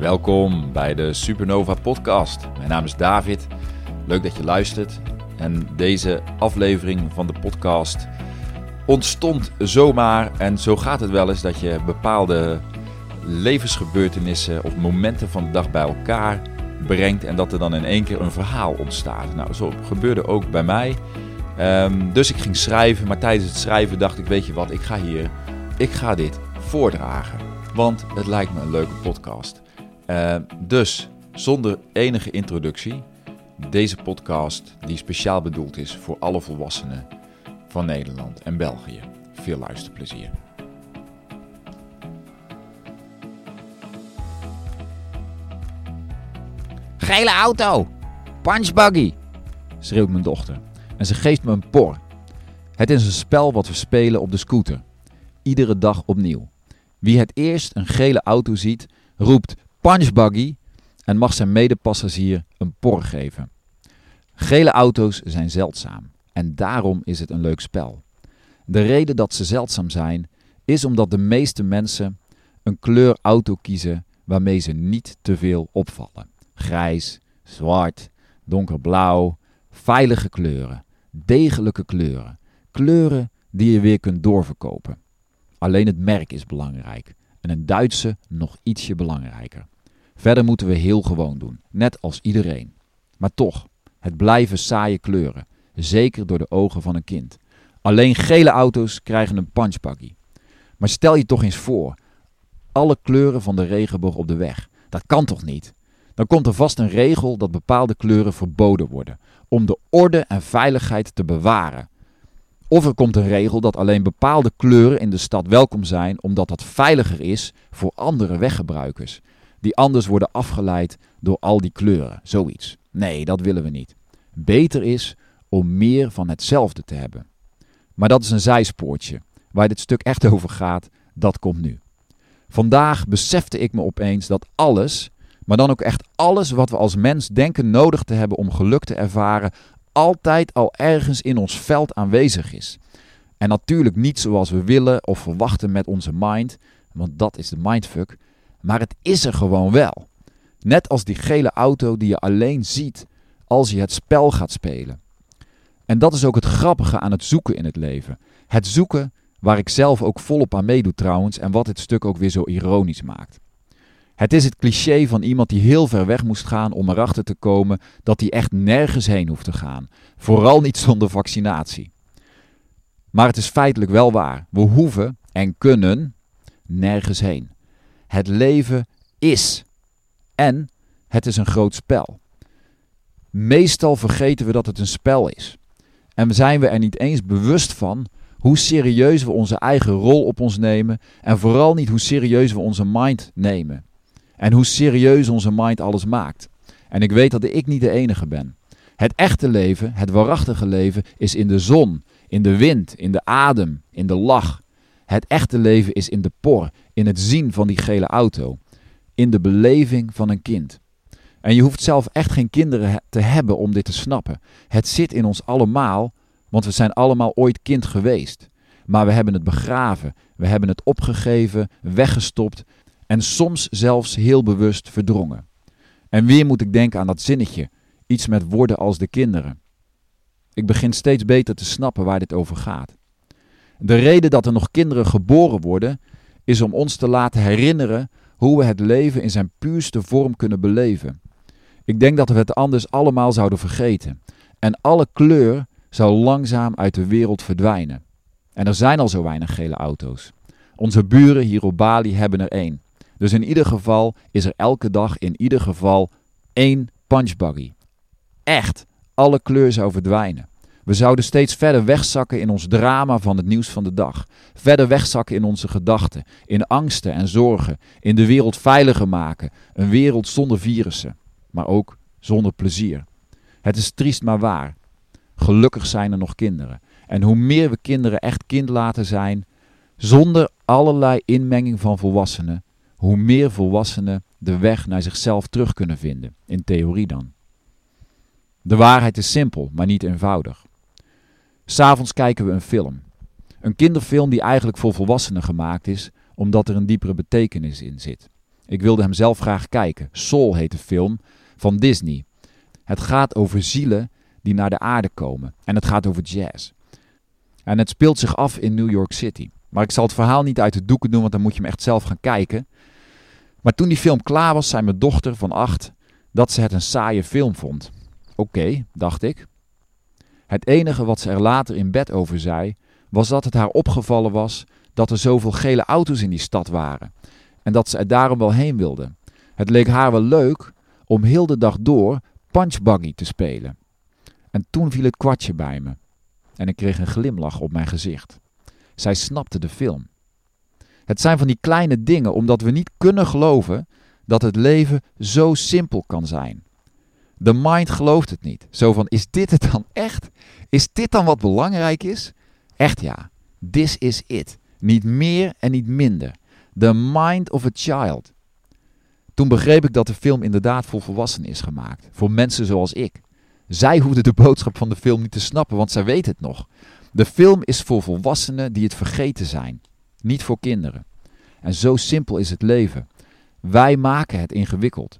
Welkom bij de Supernova Podcast. Mijn naam is David. Leuk dat je luistert. En deze aflevering van de podcast ontstond zomaar. En zo gaat het wel eens dat je bepaalde levensgebeurtenissen of momenten van de dag bij elkaar brengt. En dat er dan in één keer een verhaal ontstaat. Nou, zo gebeurde ook bij mij. Ehm, dus ik ging schrijven, maar tijdens het schrijven dacht ik: Weet je wat, ik ga hier, ik ga dit voordragen. Want het lijkt me een leuke podcast. Uh, dus zonder enige introductie, deze podcast die speciaal bedoeld is voor alle volwassenen van Nederland en België. Veel luisterplezier. Gele auto! Punchbuggy! schreeuwt mijn dochter. En ze geeft me een por. Het is een spel wat we spelen op de scooter. Iedere dag opnieuw. Wie het eerst een gele auto ziet, roept punchbuggy en mag zijn medepassagier een por geven. Gele auto's zijn zeldzaam en daarom is het een leuk spel. De reden dat ze zeldzaam zijn is omdat de meeste mensen een kleur auto kiezen waarmee ze niet te veel opvallen. Grijs, zwart, donkerblauw, veilige kleuren, degelijke kleuren, kleuren die je weer kunt doorverkopen. Alleen het merk is belangrijk en een Duitse nog ietsje belangrijker. Verder moeten we heel gewoon doen, net als iedereen. Maar toch, het blijven saaie kleuren, zeker door de ogen van een kind. Alleen gele auto's krijgen een punchbuggy. Maar stel je toch eens voor, alle kleuren van de regenboog op de weg. Dat kan toch niet? Dan komt er vast een regel dat bepaalde kleuren verboden worden, om de orde en veiligheid te bewaren. Of er komt een regel dat alleen bepaalde kleuren in de stad welkom zijn, omdat dat veiliger is voor andere weggebruikers, die anders worden afgeleid door al die kleuren. Zoiets. Nee, dat willen we niet. Beter is om meer van hetzelfde te hebben. Maar dat is een zijspoortje. Waar dit stuk echt over gaat, dat komt nu. Vandaag besefte ik me opeens dat alles, maar dan ook echt alles wat we als mens denken nodig te hebben om geluk te ervaren, altijd al ergens in ons veld aanwezig is. En natuurlijk niet zoals we willen of verwachten met onze mind, want dat is de mindfuck, maar het is er gewoon wel. Net als die gele auto die je alleen ziet als je het spel gaat spelen. En dat is ook het grappige aan het zoeken in het leven. Het zoeken waar ik zelf ook volop aan meedoe trouwens en wat dit stuk ook weer zo ironisch maakt. Het is het cliché van iemand die heel ver weg moest gaan om erachter te komen dat hij echt nergens heen hoeft te gaan. Vooral niet zonder vaccinatie. Maar het is feitelijk wel waar. We hoeven en kunnen nergens heen. Het leven is. En het is een groot spel. Meestal vergeten we dat het een spel is. En zijn we er niet eens bewust van hoe serieus we onze eigen rol op ons nemen en vooral niet hoe serieus we onze mind nemen. En hoe serieus onze mind alles maakt. En ik weet dat ik niet de enige ben. Het echte leven, het waarachtige leven, is in de zon, in de wind, in de adem, in de lach. Het echte leven is in de por, in het zien van die gele auto, in de beleving van een kind. En je hoeft zelf echt geen kinderen te hebben om dit te snappen. Het zit in ons allemaal, want we zijn allemaal ooit kind geweest. Maar we hebben het begraven, we hebben het opgegeven, weggestopt en soms zelfs heel bewust verdrongen. En weer moet ik denken aan dat zinnetje, iets met woorden als de kinderen. Ik begin steeds beter te snappen waar dit over gaat. De reden dat er nog kinderen geboren worden, is om ons te laten herinneren hoe we het leven in zijn puurste vorm kunnen beleven. Ik denk dat we het anders allemaal zouden vergeten. En alle kleur zou langzaam uit de wereld verdwijnen. En er zijn al zo weinig gele auto's. Onze buren hier op Bali hebben er één. Dus in ieder geval is er elke dag in ieder geval één punchbuggy. Echt, alle kleur zou verdwijnen. We zouden steeds verder wegzakken in ons drama van het nieuws van de dag. Verder wegzakken in onze gedachten, in angsten en zorgen, in de wereld veiliger maken. Een wereld zonder virussen, maar ook zonder plezier. Het is triest maar waar. Gelukkig zijn er nog kinderen. En hoe meer we kinderen echt kind laten zijn, zonder allerlei inmenging van volwassenen, hoe meer volwassenen de weg naar zichzelf terug kunnen vinden, in theorie dan. De waarheid is simpel, maar niet eenvoudig. S'avonds kijken we een film. Een kinderfilm die eigenlijk voor volwassenen gemaakt is, omdat er een diepere betekenis in zit. Ik wilde hem zelf graag kijken. Soul heet de film van Disney. Het gaat over zielen die naar de aarde komen. En het gaat over jazz. En het speelt zich af in New York City. Maar ik zal het verhaal niet uit de doeken doen, want dan moet je hem echt zelf gaan kijken. Maar toen die film klaar was, zei mijn dochter van acht dat ze het een saaie film vond. Oké, dacht ik. Het enige wat ze er later in bed over zei, was dat het haar opgevallen was dat er zoveel gele auto's in die stad waren. En dat ze er daarom wel heen wilde. Het leek haar wel leuk om heel de dag door punchbuggy te spelen. En toen viel het kwartje bij me. En ik kreeg een glimlach op mijn gezicht. Zij snapte de film. Het zijn van die kleine dingen omdat we niet kunnen geloven dat het leven zo simpel kan zijn. De mind gelooft het niet. Zo van, is dit het dan echt? Is dit dan wat belangrijk is? Echt ja. This is it. Niet meer en niet minder. The mind of a child. Toen begreep ik dat de film inderdaad voor volwassenen is gemaakt. Voor mensen zoals ik. Zij hoefden de boodschap van de film niet te snappen, want zij weet het nog. De film is voor volwassenen die het vergeten zijn, niet voor kinderen. En zo simpel is het leven. Wij maken het ingewikkeld.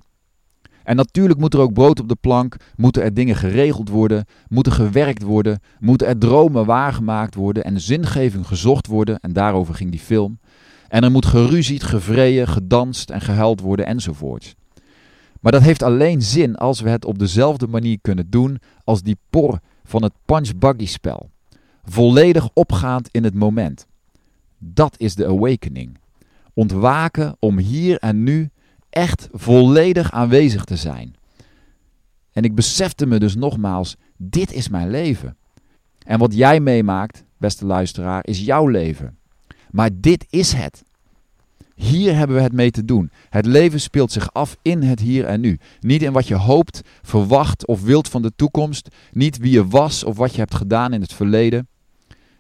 En natuurlijk moet er ook brood op de plank, moeten er dingen geregeld worden, moeten gewerkt worden, moeten er dromen waargemaakt worden en zingeving gezocht worden, en daarover ging die film. En er moet geruzied, gevreden, gedanst en gehuild worden enzovoort. Maar dat heeft alleen zin als we het op dezelfde manier kunnen doen als die por van het punch-buggy spel. Volledig opgaand in het moment. Dat is de awakening. Ontwaken om hier en nu echt volledig aanwezig te zijn. En ik besefte me dus nogmaals, dit is mijn leven. En wat jij meemaakt, beste luisteraar, is jouw leven. Maar dit is het. Hier hebben we het mee te doen. Het leven speelt zich af in het hier en nu. Niet in wat je hoopt, verwacht of wilt van de toekomst. Niet wie je was of wat je hebt gedaan in het verleden.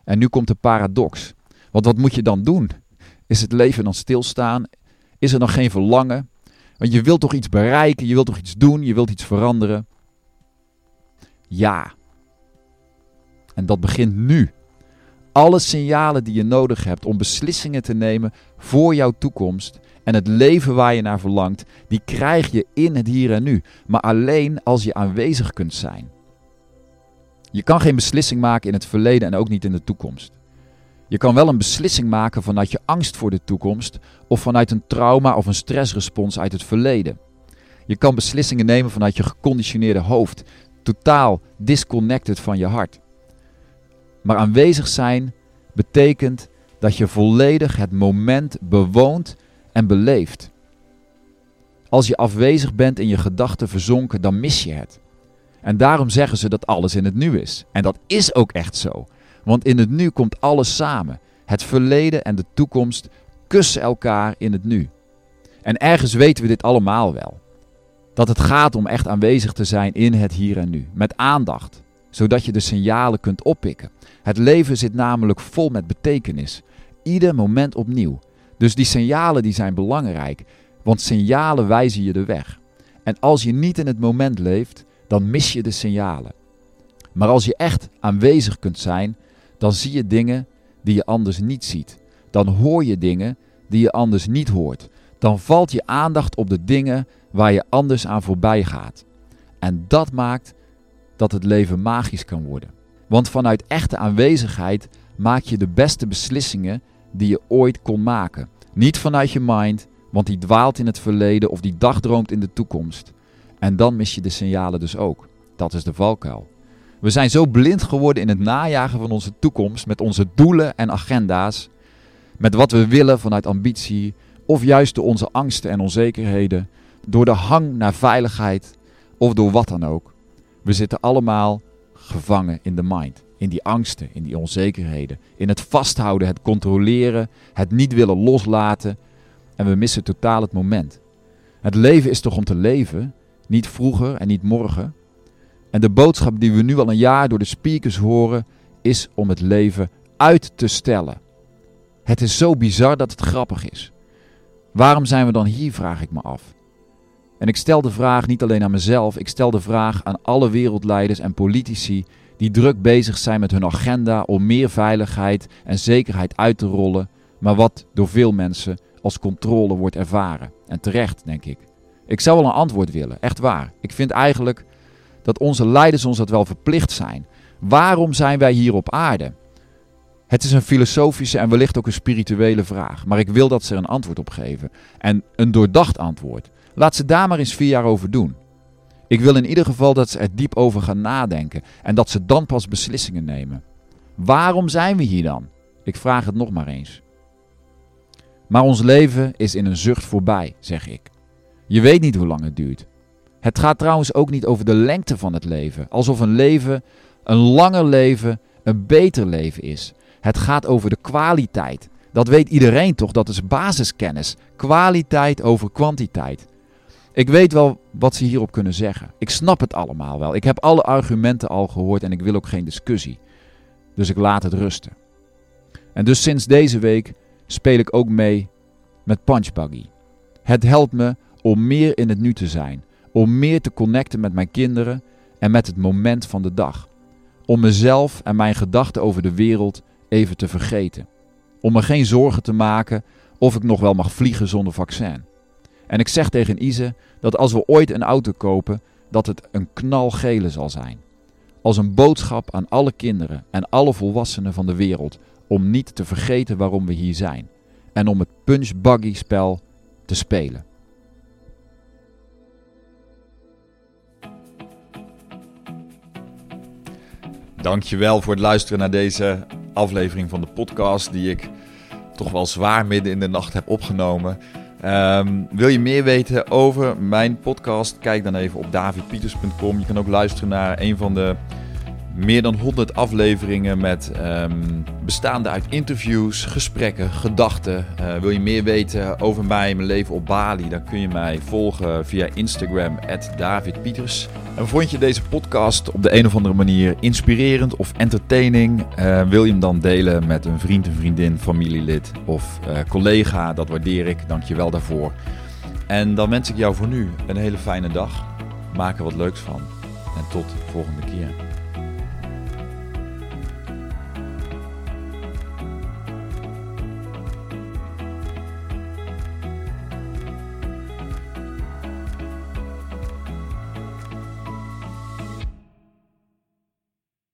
En nu komt de paradox. Want wat moet je dan doen? Is het leven dan stilstaan? Is er nog geen verlangen? Want je wilt toch iets bereiken, je wilt toch iets doen, je wilt iets veranderen? Ja. En dat begint nu. Alle signalen die je nodig hebt om beslissingen te nemen voor jouw toekomst en het leven waar je naar verlangt, die krijg je in het hier en nu. Maar alleen als je aanwezig kunt zijn. Je kan geen beslissing maken in het verleden en ook niet in de toekomst. Je kan wel een beslissing maken vanuit je angst voor de toekomst of vanuit een trauma of een stressrespons uit het verleden. Je kan beslissingen nemen vanuit je geconditioneerde hoofd, totaal disconnected van je hart. Maar aanwezig zijn betekent dat je volledig het moment bewoont en beleeft. Als je afwezig bent in je gedachten verzonken, dan mis je het. En daarom zeggen ze dat alles in het nu is. En dat is ook echt zo. Want in het nu komt alles samen. Het verleden en de toekomst kussen elkaar in het nu. En ergens weten we dit allemaal wel. Dat het gaat om echt aanwezig te zijn in het hier en nu. Met aandacht. Zodat je de signalen kunt oppikken. Het leven zit namelijk vol met betekenis. Ieder moment opnieuw. Dus die signalen die zijn belangrijk. Want signalen wijzen je de weg. En als je niet in het moment leeft, dan mis je de signalen. Maar als je echt aanwezig kunt zijn, dan zie je dingen die je anders niet ziet. Dan hoor je dingen die je anders niet hoort. Dan valt je aandacht op de dingen waar je anders aan voorbij gaat. En dat maakt dat het leven magisch kan worden. Want vanuit echte aanwezigheid maak je de beste beslissingen die je ooit kon maken. Niet vanuit je mind, want die dwaalt in het verleden of die dagdroomt in de toekomst. En dan mis je de signalen dus ook. Dat is de valkuil. We zijn zo blind geworden in het najagen van onze toekomst met onze doelen en agenda's, met wat we willen vanuit ambitie of juist door onze angsten en onzekerheden, door de hang naar veiligheid of door wat dan ook. We zitten allemaal gevangen in de mind, in die angsten, in die onzekerheden, in het vasthouden, het controleren, het niet willen loslaten en we missen totaal het moment. Het leven is toch om te leven, niet vroeger en niet morgen. En de boodschap die we nu al een jaar door de speakers horen, is om het leven uit te stellen. Het is zo bizar dat het grappig is. Waarom zijn we dan hier, vraag ik me af. En ik stel de vraag niet alleen aan mezelf, ik stel de vraag aan alle wereldleiders en politici die druk bezig zijn met hun agenda om meer veiligheid en zekerheid uit te rollen, maar wat door veel mensen als controle wordt ervaren. En terecht, denk ik. Ik zou wel een antwoord willen, echt waar. Ik vind eigenlijk dat onze leiders ons dat wel verplicht zijn. Waarom zijn wij hier op aarde? Het is een filosofische en wellicht ook een spirituele vraag, maar ik wil dat ze er een antwoord op geven. En een doordacht antwoord. Laat ze daar maar eens vier jaar over doen. Ik wil in ieder geval dat ze er diep over gaan nadenken en dat ze dan pas beslissingen nemen. Waarom zijn we hier dan? Ik vraag het nog maar eens. Maar ons leven is in een zucht voorbij, zeg ik. Je weet niet hoe lang het duurt. Het gaat trouwens ook niet over de lengte van het leven, alsof een leven, een langer leven, een beter leven is. Het gaat over de kwaliteit. Dat weet iedereen toch, dat is basiskennis. Kwaliteit over kwantiteit. Ik weet wel wat ze hierop kunnen zeggen. Ik snap het allemaal wel. Ik heb alle argumenten al gehoord en ik wil ook geen discussie. Dus ik laat het rusten. En dus sinds deze week speel ik ook mee met Punchbuggy. Het helpt me om meer in het nu te zijn, om meer te connecten met mijn kinderen en met het moment van de dag. Om mezelf en mijn gedachten over de wereld even te vergeten. Om me geen zorgen te maken of ik nog wel mag vliegen zonder vaccin. En ik zeg tegen Ise dat als we ooit een auto kopen, dat het een knalgele zal zijn. Als een boodschap aan alle kinderen en alle volwassenen van de wereld om niet te vergeten waarom we hier zijn. En om het punch buggy spel te spelen. Dankjewel voor het luisteren naar deze aflevering van de podcast die ik toch wel zwaar midden in de nacht heb opgenomen. Um, wil je meer weten over mijn podcast? Kijk dan even op davidpieters.com. Je kan ook luisteren naar een van de meer dan 100 afleveringen met um, bestaande uit interviews, gesprekken, gedachten. Uh, wil je meer weten over mij, mijn leven op Bali? Dan kun je mij volgen via Instagram, @davidpieters. En vond je deze podcast op de een of andere manier inspirerend of entertaining? Uh, wil je hem dan delen met een vriend, een vriendin, familielid of uh, collega? Dat waardeer ik. Dank je wel daarvoor. En dan wens ik jou voor nu een hele fijne dag. Maak er wat leuks van. En tot de volgende keer.